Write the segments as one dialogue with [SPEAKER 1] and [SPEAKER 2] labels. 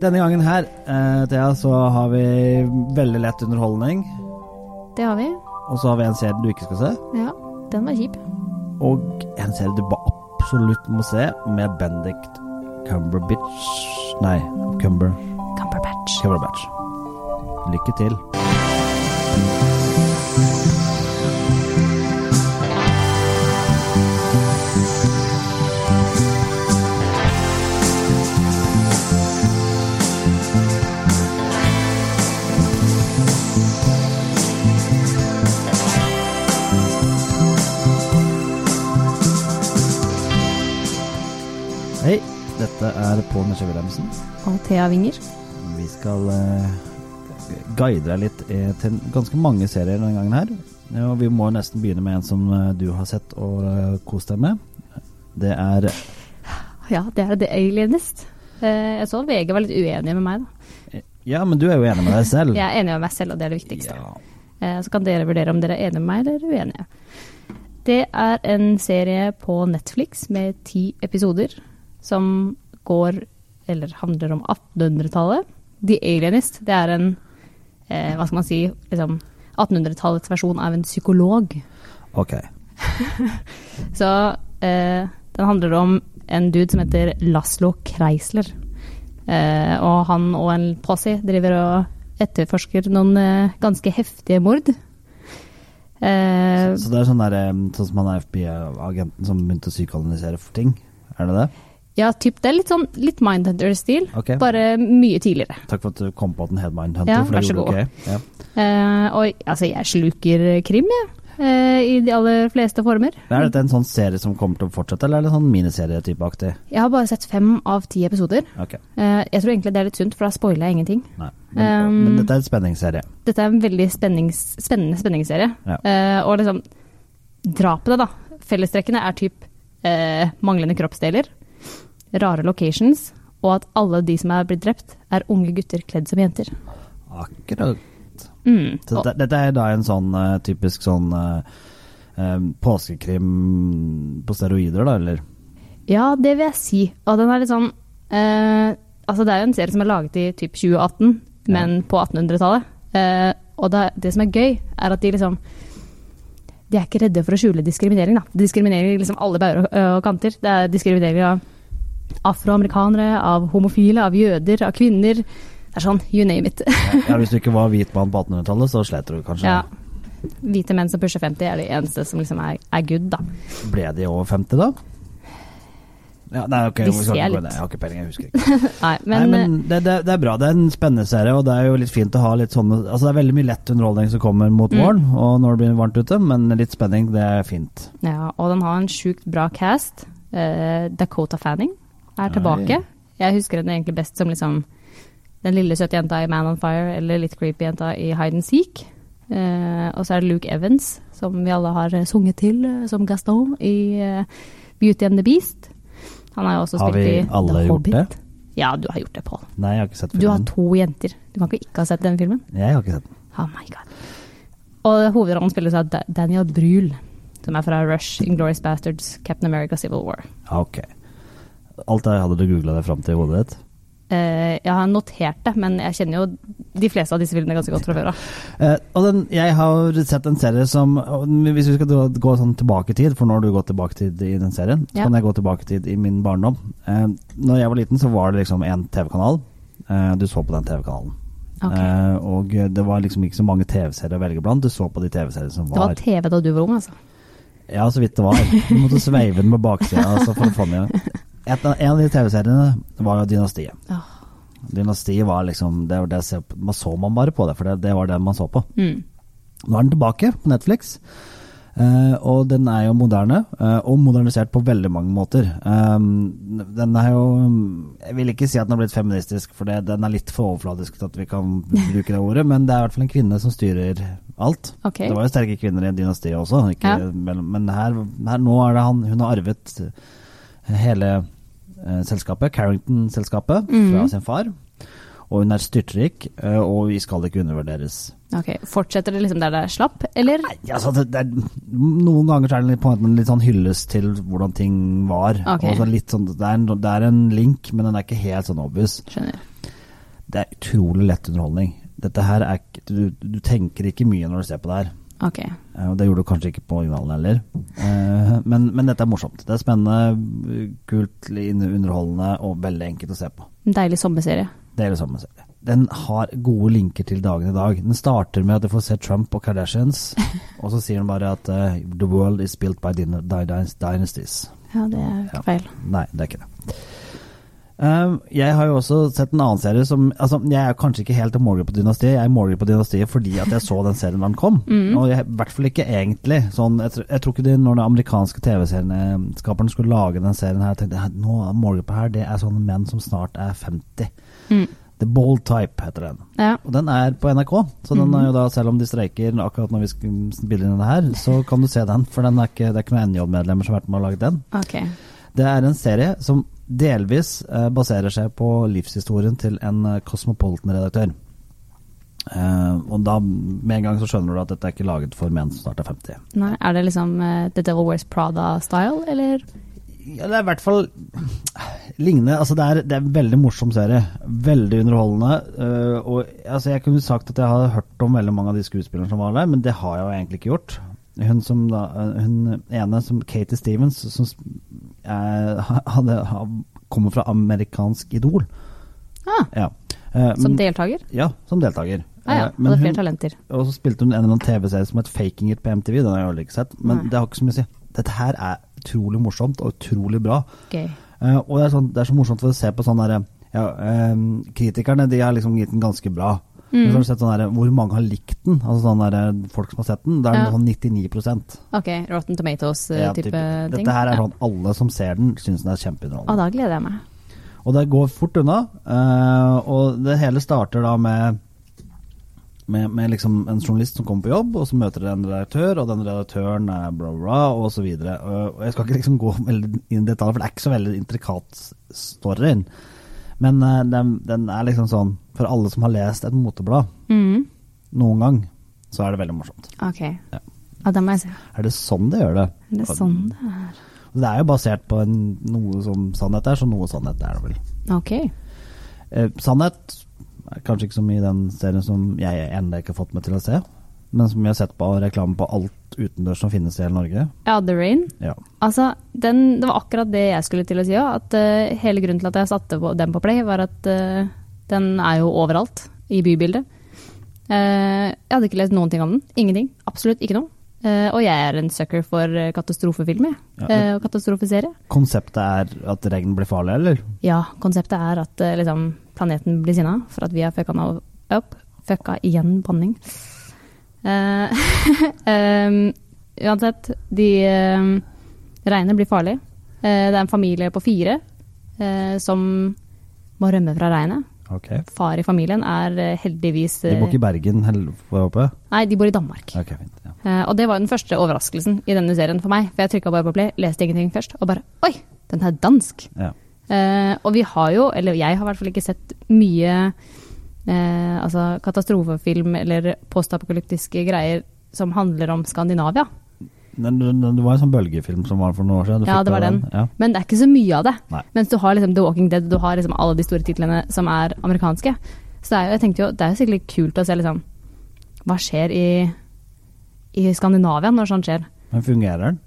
[SPEAKER 1] Denne gangen her, eh, Thea, så har vi veldig lett underholdning.
[SPEAKER 2] Det har vi.
[SPEAKER 1] Og så har vi en serie du ikke skal se.
[SPEAKER 2] Ja, den var kjip.
[SPEAKER 1] Og en serie du bare absolutt må se, med Benedict Cumberbatch Nei, Cumber
[SPEAKER 2] Cumberbatch.
[SPEAKER 1] Cumberbatch. Lykke til. Er Pål Nesje Wilhelmsen.
[SPEAKER 2] Og Thea Winger.
[SPEAKER 1] Vi skal uh, guide deg litt eh, til ganske mange serier denne gangen her. Ja, og vi må nesten begynne med en som uh, du har sett og uh, kost deg med. Det er
[SPEAKER 2] Ja, det er The Alienist. Jeg så VG var litt uenig med meg, da.
[SPEAKER 1] Ja, men du er jo enig med deg selv.
[SPEAKER 2] Jeg er enig med meg selv, og det er det viktigste.
[SPEAKER 1] Ja.
[SPEAKER 2] Så kan dere vurdere om dere er enige med meg eller uenige. Det er en serie på Netflix med ti episoder som går, eller handler om 1800-tallet. The Alienist, det er en, eh, hva skal man si, liksom 1800-tallets versjon av en psykolog.
[SPEAKER 1] Ok.
[SPEAKER 2] Så eh, den handler om en dude som heter Laszlo Kreisler. Eh, og han og en posse driver og etterforsker noen eh, ganske heftige mord. Eh,
[SPEAKER 1] Så det er sånn, der, eh, sånn som han er FBI-agenten som begynte å psykoanalysere for ting? Er det det?
[SPEAKER 2] Ja, typ, det er litt sånn litt Mindhunter-stil,
[SPEAKER 1] okay.
[SPEAKER 2] bare mye tidligere.
[SPEAKER 1] Takk for at du kom på at den het Mindhunter.
[SPEAKER 2] Ja,
[SPEAKER 1] for det gjorde du ok. Ja.
[SPEAKER 2] Uh, og altså, jeg sluker krim, jeg. Eh, I de aller fleste former.
[SPEAKER 1] Er dette en sånn serie som kommer til å fortsette, eller er det sånn miniserie-typeaktig?
[SPEAKER 2] Jeg har bare sett fem av ti episoder.
[SPEAKER 1] Okay.
[SPEAKER 2] Eh, jeg tror egentlig det er litt sunt, for da spoiler jeg ingenting.
[SPEAKER 1] nei. Men,
[SPEAKER 2] Um,
[SPEAKER 1] men dette er en spenningsserie.
[SPEAKER 2] Dette er en veldig spennings, spennende spenningsserie.
[SPEAKER 1] Ja.
[SPEAKER 2] Og liksom Drapene, da. Fellestrekkene er typ eh, manglende kroppsdeler, rare locations, og at alle de som er blitt drept, er unge gutter kledd som jenter.
[SPEAKER 1] Akkurat.
[SPEAKER 2] Mm.
[SPEAKER 1] Så
[SPEAKER 2] Og,
[SPEAKER 1] det, dette er da en sånn uh, typisk sånn uh, påskekrim på steroider, da, eller?
[SPEAKER 2] ja, det vil jeg si. Og den er litt sånn uh, Altså, det er jo en serie som er laget i typ 2018, men på 1800-tallet. Eh, og det, det som er gøy, er at de liksom De er ikke redde for å skjule diskriminering, da. De diskriminerer liksom alle bauger og kanter. Det er diskriminering av afroamerikanere, av homofile, av jøder, av kvinner. Det er sånn, you name it.
[SPEAKER 1] Ja, Hvis du ikke var hvit mann på 1800-tallet, så slet du kanskje.
[SPEAKER 2] ja. Hvite menn som pusher 50 er de eneste som liksom er, er good, da.
[SPEAKER 1] Ble de over 50 da? Ja, nei, ok, vi skal ikke gå det. Jeg har ikke peiling, jeg husker ikke.
[SPEAKER 2] Nei, men,
[SPEAKER 1] nei, men det, det, det er bra. Det er en spennende serie, og det er jo litt fint å ha litt sånne Altså, det er veldig mye lett underholdning som kommer mot
[SPEAKER 2] Mm.
[SPEAKER 1] våren, og når det blir varmt ute, men litt spenning, det er fint.
[SPEAKER 2] Ja, og den har en sjukt bra cast. Eh, Dakota Fanning er tilbake. Jeg husker henne egentlig best som liksom den lille søte jenta i Man on Fire, eller litt creepy jenta i Hide and Seek. Eh, og så er det Luke Evans, som vi alle har eh, sunget til eh, som Gaston i eh, Beauty and the Beast. Han har jo også
[SPEAKER 1] Har
[SPEAKER 2] spilt
[SPEAKER 1] vi alle gjort
[SPEAKER 2] Hobbit.
[SPEAKER 1] det?
[SPEAKER 2] Ja, du har gjort det, Pål.
[SPEAKER 1] Nei, jeg har ikke sett
[SPEAKER 2] Du har to jenter. Du kan ikke ikke ha sett den filmen.
[SPEAKER 1] Jeg har ikke sett den.
[SPEAKER 2] Oh my god. Og hovedrollen spilles av Daniel Brühl, som er fra Rush, Inglorious Bastards, Captain America Civil War.
[SPEAKER 1] Okay. ok. Alt det hadde du googla det fram til i hodet ditt?
[SPEAKER 2] Uh, jeg har notert det, men jeg kjenner jo de fleste av disse filmene ganske godt fra før av.
[SPEAKER 1] Uh, og den, jeg har sett en serie som Hvis vi skal gå sånn tilbake i tid, for nå har du gått tilbake i tid i den serien, så
[SPEAKER 2] Ja.
[SPEAKER 1] kan jeg gå tilbake i tid i min barndom. Uh, når jeg var liten, så var det liksom en TV-kanal. Uh, du så på den TV-kanalen. Okay. Og det var liksom ikke så mange TV-serier å velge blant. Du så på de TV-seriene som var
[SPEAKER 2] Det var. TV da du var ung, altså.
[SPEAKER 1] Ja, så vidt det var. Du måtte sveive den med baksida altså, for å få den igjen. Et En av de TV-seriene var jo Dynastiet.
[SPEAKER 2] Åh.
[SPEAKER 1] Dynastiet var liksom det var det, jeg Man så man bare på det, for det, det var det man så på.
[SPEAKER 2] Mm.
[SPEAKER 1] Nå er den tilbake på Netflix. Eh, og den er jo moderne, eh, og modernisert på veldig mange måter. Um, den er jo Jeg vil ikke si at den har blitt feministisk, for det, den er litt for overfladisk til at vi kan bruke det ordet, men det er i hvert fall en kvinne som styrer alt.
[SPEAKER 2] Okay.
[SPEAKER 1] Det var jo sterke kvinner i dynastiet også, ikke,
[SPEAKER 2] Ja.
[SPEAKER 1] men her, her nå er det han Hun har arvet hele selskapet, Carrington-selskapet, fra
[SPEAKER 2] Mhm.
[SPEAKER 1] sin far. Og hun er styrtrik, eh, og vi skal ikke undervurderes.
[SPEAKER 2] Ok, Fortsetter det liksom der det er slapp, eller?
[SPEAKER 1] Nei, altså, det, det er, noen ganger er det på en måte en litt sånn hyllest til hvordan ting var. Okay. Så sånn, det, er en, det er en link, men den er ikke helt sånn obvious.
[SPEAKER 2] Skjønner.
[SPEAKER 1] det er utrolig lett underholdning. Dette her er du, du tenker ikke mye når du ser på det her.
[SPEAKER 2] Ok.
[SPEAKER 1] Eh, Og det gjorde du kanskje ikke på originalen heller. Eh, Men, men dette er morsomt. Det er spennende, kult, underholdende og veldig enkelt å se på.
[SPEAKER 2] En deilig sommerserie.
[SPEAKER 1] Deilig er det samme serie. Den har gode linker til dagen i dag. Den starter med at du får se Trump og Kardashians, og så sier den bare at eh, the world is built by dynasties.
[SPEAKER 2] Ja, det er ikke
[SPEAKER 1] Ja.
[SPEAKER 2] feil.
[SPEAKER 1] Nei, det er ikke det. Um, jeg har jo også sett en annen serie som altså, Jeg er kanskje ikke helt målgruppe på Dynastiet. Jeg er målgruppe på Dynastiet fordi at jeg så den serien da den kom. Og jeg, i hvert fall ikke egentlig. Sånn, jeg, jeg tror ikke det når de amerikanske TV-skaperne skulle lage den serien her, tenkte jeg nå målgruppa her det er sånne menn som snart er 50.
[SPEAKER 2] Mm.
[SPEAKER 1] The Bold Type heter den.
[SPEAKER 2] Ja.
[SPEAKER 1] Og den er på NRK, så den er jo da, selv om de streiker akkurat når vi skal spille inn det her, så kan du se den. For den er ikke, det er ikke noen NJ-medlemmer som har vært med og laget den.
[SPEAKER 2] Okay.
[SPEAKER 1] Det er en serie som delvis eh, baserer seg på livshistorien til en eh, Cosmopolitan-redaktør. Eh, og da med en gang så skjønner du at dette er ikke laget for menn som snart er 50.
[SPEAKER 2] Nei, er det liksom The Devil Wears Prada-style, eller?
[SPEAKER 1] Ja, det er i hvert fall lignende. Altså det, er, det er en veldig morsom serie. Veldig underholdende. Uh, og altså jeg kunne sagt at jeg har hørt om veldig mange av de skuespillerne som var der, men det har jeg jo egentlig ikke gjort. Hun som da, eh, hun ene som Katie Stevens, som eh, hadde, kommer fra amerikansk Idol.
[SPEAKER 2] Ah,
[SPEAKER 1] Ja. Eh,
[SPEAKER 2] som
[SPEAKER 1] men-
[SPEAKER 2] deltaker?
[SPEAKER 1] Ja, som deltaker.
[SPEAKER 2] Ah, ja,
[SPEAKER 1] Eh,
[SPEAKER 2] hadde flere
[SPEAKER 1] hun,
[SPEAKER 2] talenter.
[SPEAKER 1] og så spilte hun en eller annen TV-serie som het 'Faking It' på MTV. Den har jeg aldri ikke sett, men
[SPEAKER 2] Nei.
[SPEAKER 1] det har ikke så mye å si. Dette her er utrolig morsomt og utrolig bra.
[SPEAKER 2] Okay.
[SPEAKER 1] Eh, og det er, sånn, det er så morsomt for å se på sånn derre ja, eh, Kritikerne de har liksom gitt den ganske bra. Men så har du sett sånn der, hvor mange har likt den? Altså sånn der, folk som har sett den. Det er
[SPEAKER 2] Ja.
[SPEAKER 1] sånn 99%
[SPEAKER 2] Ok, Rotten Tomatoes-type
[SPEAKER 1] Ja,
[SPEAKER 2] ting?
[SPEAKER 1] Dette her er sånn alle som ser den, syns den er kjempeunderholdende.
[SPEAKER 2] da gleder jeg meg.
[SPEAKER 1] Og det går fort unna. eh, og det hele starter da med med, med liksom en journalist som kommer på jobb, og så møter en redaktør, og den redaktøren er bla, bla, og så videre. Og og jeg skal ikke liksom gå veldig inn i detaljer, for det er ikke så veldig intrikat story. Men uh, den, den er liksom sånn For alle som har lest et moteblad
[SPEAKER 2] mm.
[SPEAKER 1] noen gang, så er det veldig morsomt.
[SPEAKER 2] Ok.
[SPEAKER 1] Ja.
[SPEAKER 2] Ja, det må jeg se.
[SPEAKER 1] Er det sånn det gjør det?
[SPEAKER 2] Er Det sånn det er.
[SPEAKER 1] Det er jo basert på en, noe som sannhet er, så noe sannhet er det vel.
[SPEAKER 2] Ok.
[SPEAKER 1] Eh, sannhet er kanskje ikke så mye i den serien som jeg ennå ikke har fått meg til å se, men som jeg har sett på reklame på alt utendørs som finnes i hele Norge.
[SPEAKER 2] Ja, The Rain.
[SPEAKER 1] Ja.
[SPEAKER 2] Altså, den, det var akkurat det jeg skulle til å si òg. At eh, hele grunnen til at jeg satte på, den på play, var at uh, den er jo overalt i bybildet. Uh, jeg hadde ikke lest noen ting om den. Ingenting. Absolutt ikke noe. Uh, og jeg er en sucker for katastrofefilm.
[SPEAKER 1] Ja,
[SPEAKER 2] uh, og katastrofeserie.
[SPEAKER 1] Konseptet er at regn blir farlig, eller?
[SPEAKER 2] Ja, konseptet er at uh, liksom, planeten blir sinna for at vi har fucka den opp. Fucka igjen banning. Eh, uansett, de Regnet blir farlig. Eh, det er en familie på fire eh, som må rømme fra regnet.
[SPEAKER 1] Okay.
[SPEAKER 2] Far i familien er heldigvis
[SPEAKER 1] De bor ikke i Bergen, får jeg håpe?
[SPEAKER 2] Nei, de bor i Danmark.
[SPEAKER 1] Okay, fint. Ja.
[SPEAKER 2] uh, og det var den første overraskelsen i denne serien for meg. For jeg trykka bare på play, leste ingenting først, og bare Oi, den er dansk!
[SPEAKER 1] Ja.
[SPEAKER 2] Uh, og vi har jo, eller jeg har i hvert fall ikke sett mye eh, altså katastrofefilm eller postapokalyptiske greier som handler om Skandinavia.
[SPEAKER 1] Den, den, det var en sånn bølgefilm som var for noen år siden.
[SPEAKER 2] Ja, det var den.
[SPEAKER 1] Ja.
[SPEAKER 2] Men det er ikke så mye av det.
[SPEAKER 1] Nei.
[SPEAKER 2] Mens du har liksom The Walking Dead, du har liksom alle de store titlene som er amerikanske. Så det er jo, jeg tenkte jo, det er jo sikkert kult å se liksom Hva skjer i, i Skandinavia når sånt skjer?
[SPEAKER 1] Men fungerer den?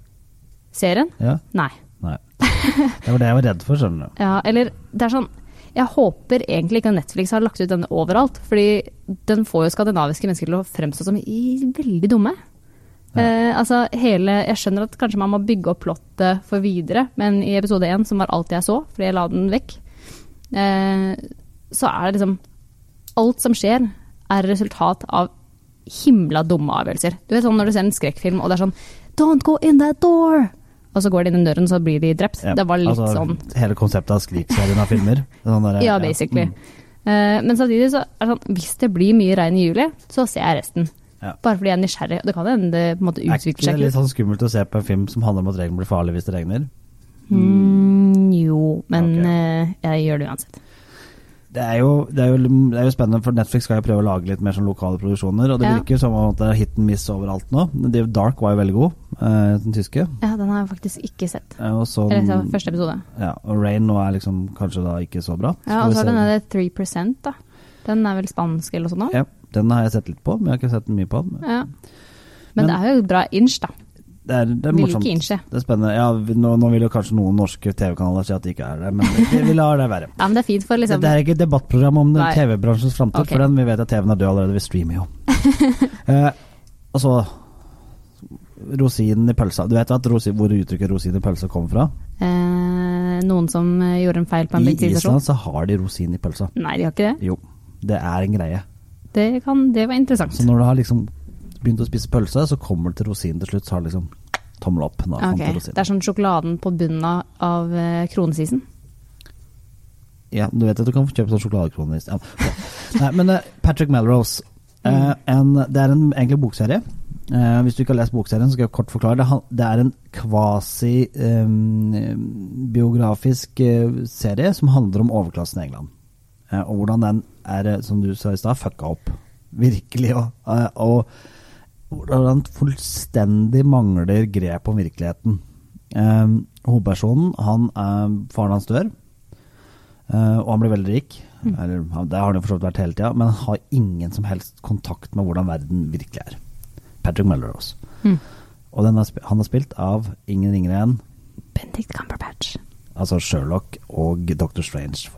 [SPEAKER 2] Serien?
[SPEAKER 1] Ja?
[SPEAKER 2] Nei.
[SPEAKER 1] Nei. Det var det jeg var redd for, skjønner du.
[SPEAKER 2] Ja, eller det er sånn Jeg håper egentlig ikke at Netflix har lagt ut denne overalt, fordi den får jo skandinaviske mennesker til å fremstå som veldig dumme. Eh, altså hele Jeg skjønner at kanskje man må bygge opp plottet for videre, men i episode én, som var alt jeg så, fordi jeg la den vekk, eh, så er det liksom Alt som skjer, er resultat av himla dumme avgjørelser. Du vet sånn når du ser en skrekkfilm, og det er sånn Don't go in that door! Og så går de inn i døren, så blir de drept.
[SPEAKER 1] Ja,
[SPEAKER 2] Det var litt
[SPEAKER 1] altså,
[SPEAKER 2] sånn
[SPEAKER 1] Hele konseptet av Skrik-serien av filmer. Er Sånn der,
[SPEAKER 2] Ja, basically.
[SPEAKER 1] Mm.
[SPEAKER 2] Uh, men samtidig så er det sånn Hvis det blir mye regn i juli, så ser jeg resten.
[SPEAKER 1] Ja.
[SPEAKER 2] Bare fordi jeg er nysgjerrig. Og det kan hende det på en måte
[SPEAKER 1] Er ikke
[SPEAKER 2] utvikler
[SPEAKER 1] det litt
[SPEAKER 2] litt.
[SPEAKER 1] sånn skummelt å se på en film som handler om at regn blir farlig hvis det regner?
[SPEAKER 2] Mm, jo, men
[SPEAKER 1] okay.
[SPEAKER 2] uh, jeg gjør det uansett.
[SPEAKER 1] Det er, jo, det, er jo, det er jo spennende, for Netflix skal jo prøve å lage litt mer sånn lokale produksjoner. Og det
[SPEAKER 2] Ja.
[SPEAKER 1] virker som om at det er hit and miss overalt nå. The Dark var jo veldig god, eh, den tyske.
[SPEAKER 2] Ja, den har jeg faktisk ikke sett.
[SPEAKER 1] Og, så,
[SPEAKER 2] Eller første episode.
[SPEAKER 1] ja, og Rain nå er liksom kanskje da ikke så bra.
[SPEAKER 2] Ja, Og så har
[SPEAKER 1] vi
[SPEAKER 2] den der 3 da. Den er vel spansk eller noe sånt? nå?
[SPEAKER 1] Ja, den har jeg sett litt på, men jeg har ikke sett mye på.
[SPEAKER 2] Ja. Men,
[SPEAKER 1] Men-
[SPEAKER 2] det er jo bra inch, da.
[SPEAKER 1] Det er, det er morsomt. Det er spennende. Ja, nå, nå vil jo kanskje noen norske TV-kanaler si at det ikke er det, men vi, vi lar det være.
[SPEAKER 2] Ja, men det er fint for liksom
[SPEAKER 1] Det er ikke et debattprogram om TV-bransjens framtid,
[SPEAKER 2] okay.
[SPEAKER 1] for den vi vet at TV-en er død allerede, vi streamer jo. eh, og så rosinen i pølsa. Du vet at rosi, hvor uttrykket 'rosin i pølsa' kommer fra?
[SPEAKER 2] eh, Noen som eh, gjorde en feil på en
[SPEAKER 1] I? Island så har de rosin i pølsa.
[SPEAKER 2] Nei, de har ikke det.
[SPEAKER 1] Jo, det er en greie.
[SPEAKER 2] Det, kan, det var interessant.
[SPEAKER 1] Så når du har liksom begynt å spise pølse, så kommer det til rosinen til slutt, så har det liksom tommel opp. Nå okay.
[SPEAKER 2] Det er sånn sjokoladen på bunnen av- eh, kronesisen.
[SPEAKER 1] Ja, du vet at du kan kjøpe sånn sjokoladekroner. Ja. Nei, men eh, Patrick Melrose. eh, en, det er en egentlig bokserie. Uh, hvis du ikke har lest bokserien, så skal jeg kort forklare det. Det er en kvasi-biografisk serie som handler om overklassen i England. Uh, og hvordan den er, som du sa i stad, fucka opp. Virkelig. Og, og hvordan han fullstendig mangler grep om virkeligheten. Eh, hovedpersonen, han er faren hans dør. Eh, og han blir veldig rik. Eller, det har han jo for så vidt vært hele tida, men han har ingen som helst kontakt med hvordan verden virkelig er. Patrick Melrose.
[SPEAKER 2] Mm.
[SPEAKER 1] Og den er, han er spilt av ingen ringere enn
[SPEAKER 2] Benedict Cumberbatch.
[SPEAKER 1] altså Sherlock og Doctor Strange.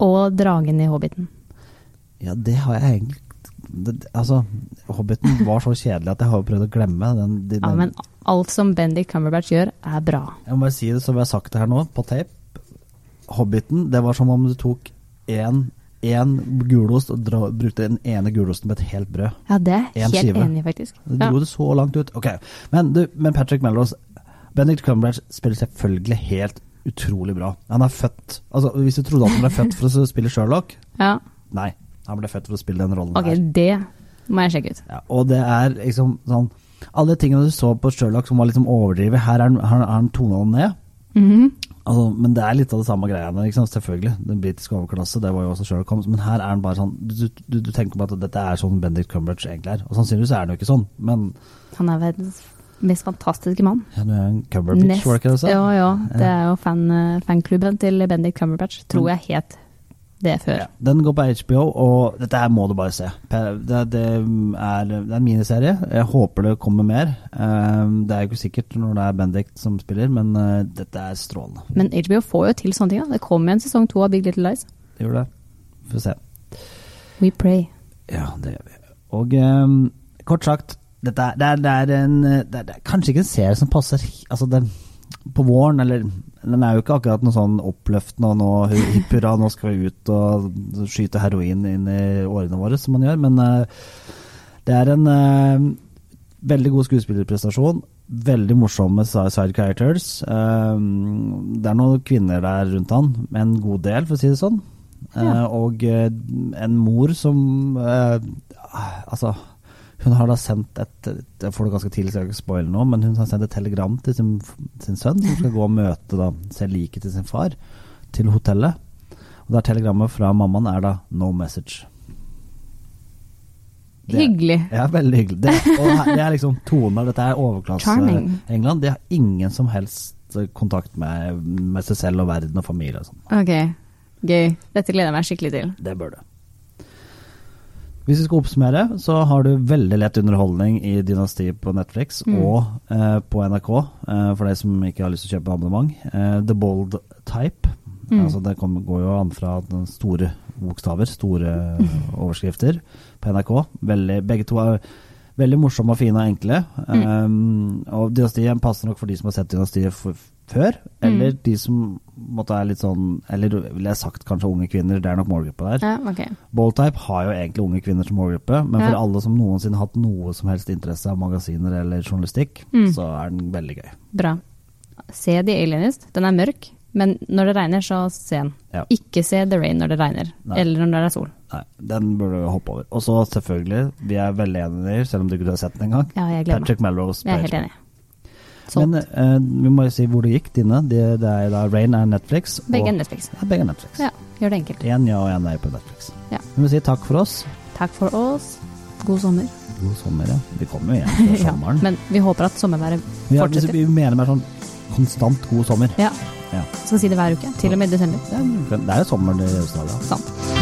[SPEAKER 2] Og dragen i Hobbiten.
[SPEAKER 1] ja, det har jeg egentlig det, Altså, Hobbiten var så kjedelig at jeg har prøvd å glemme den. den
[SPEAKER 2] Ja, men alt som Bendik Cumberbatch gjør, er bra.
[SPEAKER 1] Jeg må bare si det som jeg har sagt det her nå, på tape. Hobbiten, det var som om du tok én gulost og dra, brukte den ene gulosten på et helt brød.
[SPEAKER 2] Ja, det er
[SPEAKER 1] En
[SPEAKER 2] helt
[SPEAKER 1] skive.
[SPEAKER 2] enig faktisk. Ja.
[SPEAKER 1] Det dro det så langt ut. Ok, Men, du, men Patrick Melrose Benedict Cumberbatch spiller selvfølgelig helt utrolig bra. Han er født Altså, Hvis du trodde at han ble født for å spille Sherlock
[SPEAKER 2] ja.
[SPEAKER 1] Nei, han ble født for å spille den rollen
[SPEAKER 2] Ok,
[SPEAKER 1] her.
[SPEAKER 2] det må jeg sjekke ut.
[SPEAKER 1] Ja, og det er liksom sånn Alle tingene du så på Sherlock som var liksom overdrevet, her er han- tona ned.
[SPEAKER 2] -hmm.
[SPEAKER 1] Altså, men det er litt av det samme greiene. Selvfølgelig. Den britiske overklasse, det var jo også Sherlock Holmes. Men her er han bare sånn Du, du, du tenker på at dette er sånn Benedict Cumberbatch egentlig er. Og sannsynligvis er han jo ikke sånn, men
[SPEAKER 2] Han er verdens mest fantastiske mann.
[SPEAKER 1] ja, du er en Cumberbatch, var det ikke det du sa?
[SPEAKER 2] Ja, ja. Det er jo fan, eh, fanklubben til Bendik Cumberbatch. Tror jeg het det før.
[SPEAKER 1] Ja, den går på HBO, og dette her må du bare se. Det, det, er, det er en miniserie. Jeg håper det kommer mer. Eh, Det er jo ikke sikkert når det er Bendik som spiller, men eh, dette er strålende.
[SPEAKER 2] Men HBO får jo til sånne ting. da. Det kommer en sesong to av Big Little Lies.
[SPEAKER 1] Det gjør det. Vi får se.
[SPEAKER 2] We pray.
[SPEAKER 1] Ja, det gjør vi. Og um, kort sagt, dette er, det, er, det, er en, det, er, er kanskje ikke en serie som passer altså på våren, eller Den er jo ikke akkurat noe sånn oppløftende og nå hipp hurra, nå skal vi ut og skyte heroin inn i årene våre, som man gjør, men eh, det er en eh, veldig god skuespillerprestasjon. Veldig morsomme side characters. Eh, det er noen kvinner der rundt han, en god del, for å si det sånn.
[SPEAKER 2] Ja.
[SPEAKER 1] og en mor som Altså, hun har da sendt et Jeg får det ganske tidlig, så jeg ikke spoile men hun har sendt et telegram til sin, sin sønn, som skal gå og møte da, se liket til sin far, til hotellet. Og der telegrammet fra mammaen er da 'no message'. Det-
[SPEAKER 2] Hyggelig.
[SPEAKER 1] Ja, veldig hyggelig. Det, og det er liksom toner. Dette er overklasse
[SPEAKER 2] Charming.
[SPEAKER 1] England. De har ingen som helst kontakt med, med seg selv og verden og familie og sånn.
[SPEAKER 2] Ok, gøy. Dette gleder jeg meg skikkelig til.
[SPEAKER 1] Det bør det. Hvis vi skal oppsummere, så har du veldig lett underholdning i Dynastiet på Netflix
[SPEAKER 2] Mm.
[SPEAKER 1] og eh, på NRK, eh, for de som ikke har lyst til å kjøpe abonnement. Eh, The Bold Type.
[SPEAKER 2] Mm.
[SPEAKER 1] Altså det kom, går jo an fra store bokstaver, store overskrifter på NRK. Veldig, begge to er veldig morsomme og fine og enkle.
[SPEAKER 2] Mm.
[SPEAKER 1] Um, og Dynastiet passer nok for de som har sett Dynastiet f før, eller de som måtte er litt sånn Eller ville jeg sagt kanskje unge kvinner, det er nok målgruppa der.
[SPEAKER 2] Ja, okay.
[SPEAKER 1] Boldtype har jo egentlig unge kvinner som målgruppe, men for
[SPEAKER 2] Ja.
[SPEAKER 1] alle som noensinne har hatt noe som helst interesse av magasiner eller journalistikk,
[SPEAKER 2] Mm.
[SPEAKER 1] så er den veldig gøy.
[SPEAKER 2] Bra. Se The Alienist. Den er mørk, men når det regner, så se den.
[SPEAKER 1] Ja.
[SPEAKER 2] Ikke se The Rain når det regner,
[SPEAKER 1] Nei.
[SPEAKER 2] eller når det er sol.
[SPEAKER 1] Nei, den burde du hoppe over. Og så selvfølgelig, vi er veldig enige, selv om du ikke har sett den engang,
[SPEAKER 2] Ja, jeg gleder meg.
[SPEAKER 1] Patrick Melrose.
[SPEAKER 2] Jeg er helt enig. Solgt.
[SPEAKER 1] Men eh, vi må jo si hvor det gikk, dine. Det, det er da Rain er Netflix.
[SPEAKER 2] Begge er Netflix.
[SPEAKER 1] Ja, begge er Netflix.
[SPEAKER 2] Ja, gjør det enkelt.
[SPEAKER 1] Én ja og én nei på Netflix.
[SPEAKER 2] Ja.
[SPEAKER 1] Vi må si takk for oss.
[SPEAKER 2] Takk for oss. God sommer.
[SPEAKER 1] God sommer, ja. Vi kommer jo igjen før
[SPEAKER 2] Ja,
[SPEAKER 1] sommeren.
[SPEAKER 2] men vi håper at sommerværet fortsetter.
[SPEAKER 1] vi mener mer sånn konstant god sommer.
[SPEAKER 2] Ja.
[SPEAKER 1] Ja.
[SPEAKER 2] Skal si det hver uke. Til og med i desember.
[SPEAKER 1] Ja, men det er jo sommer i Australia.
[SPEAKER 2] Sant.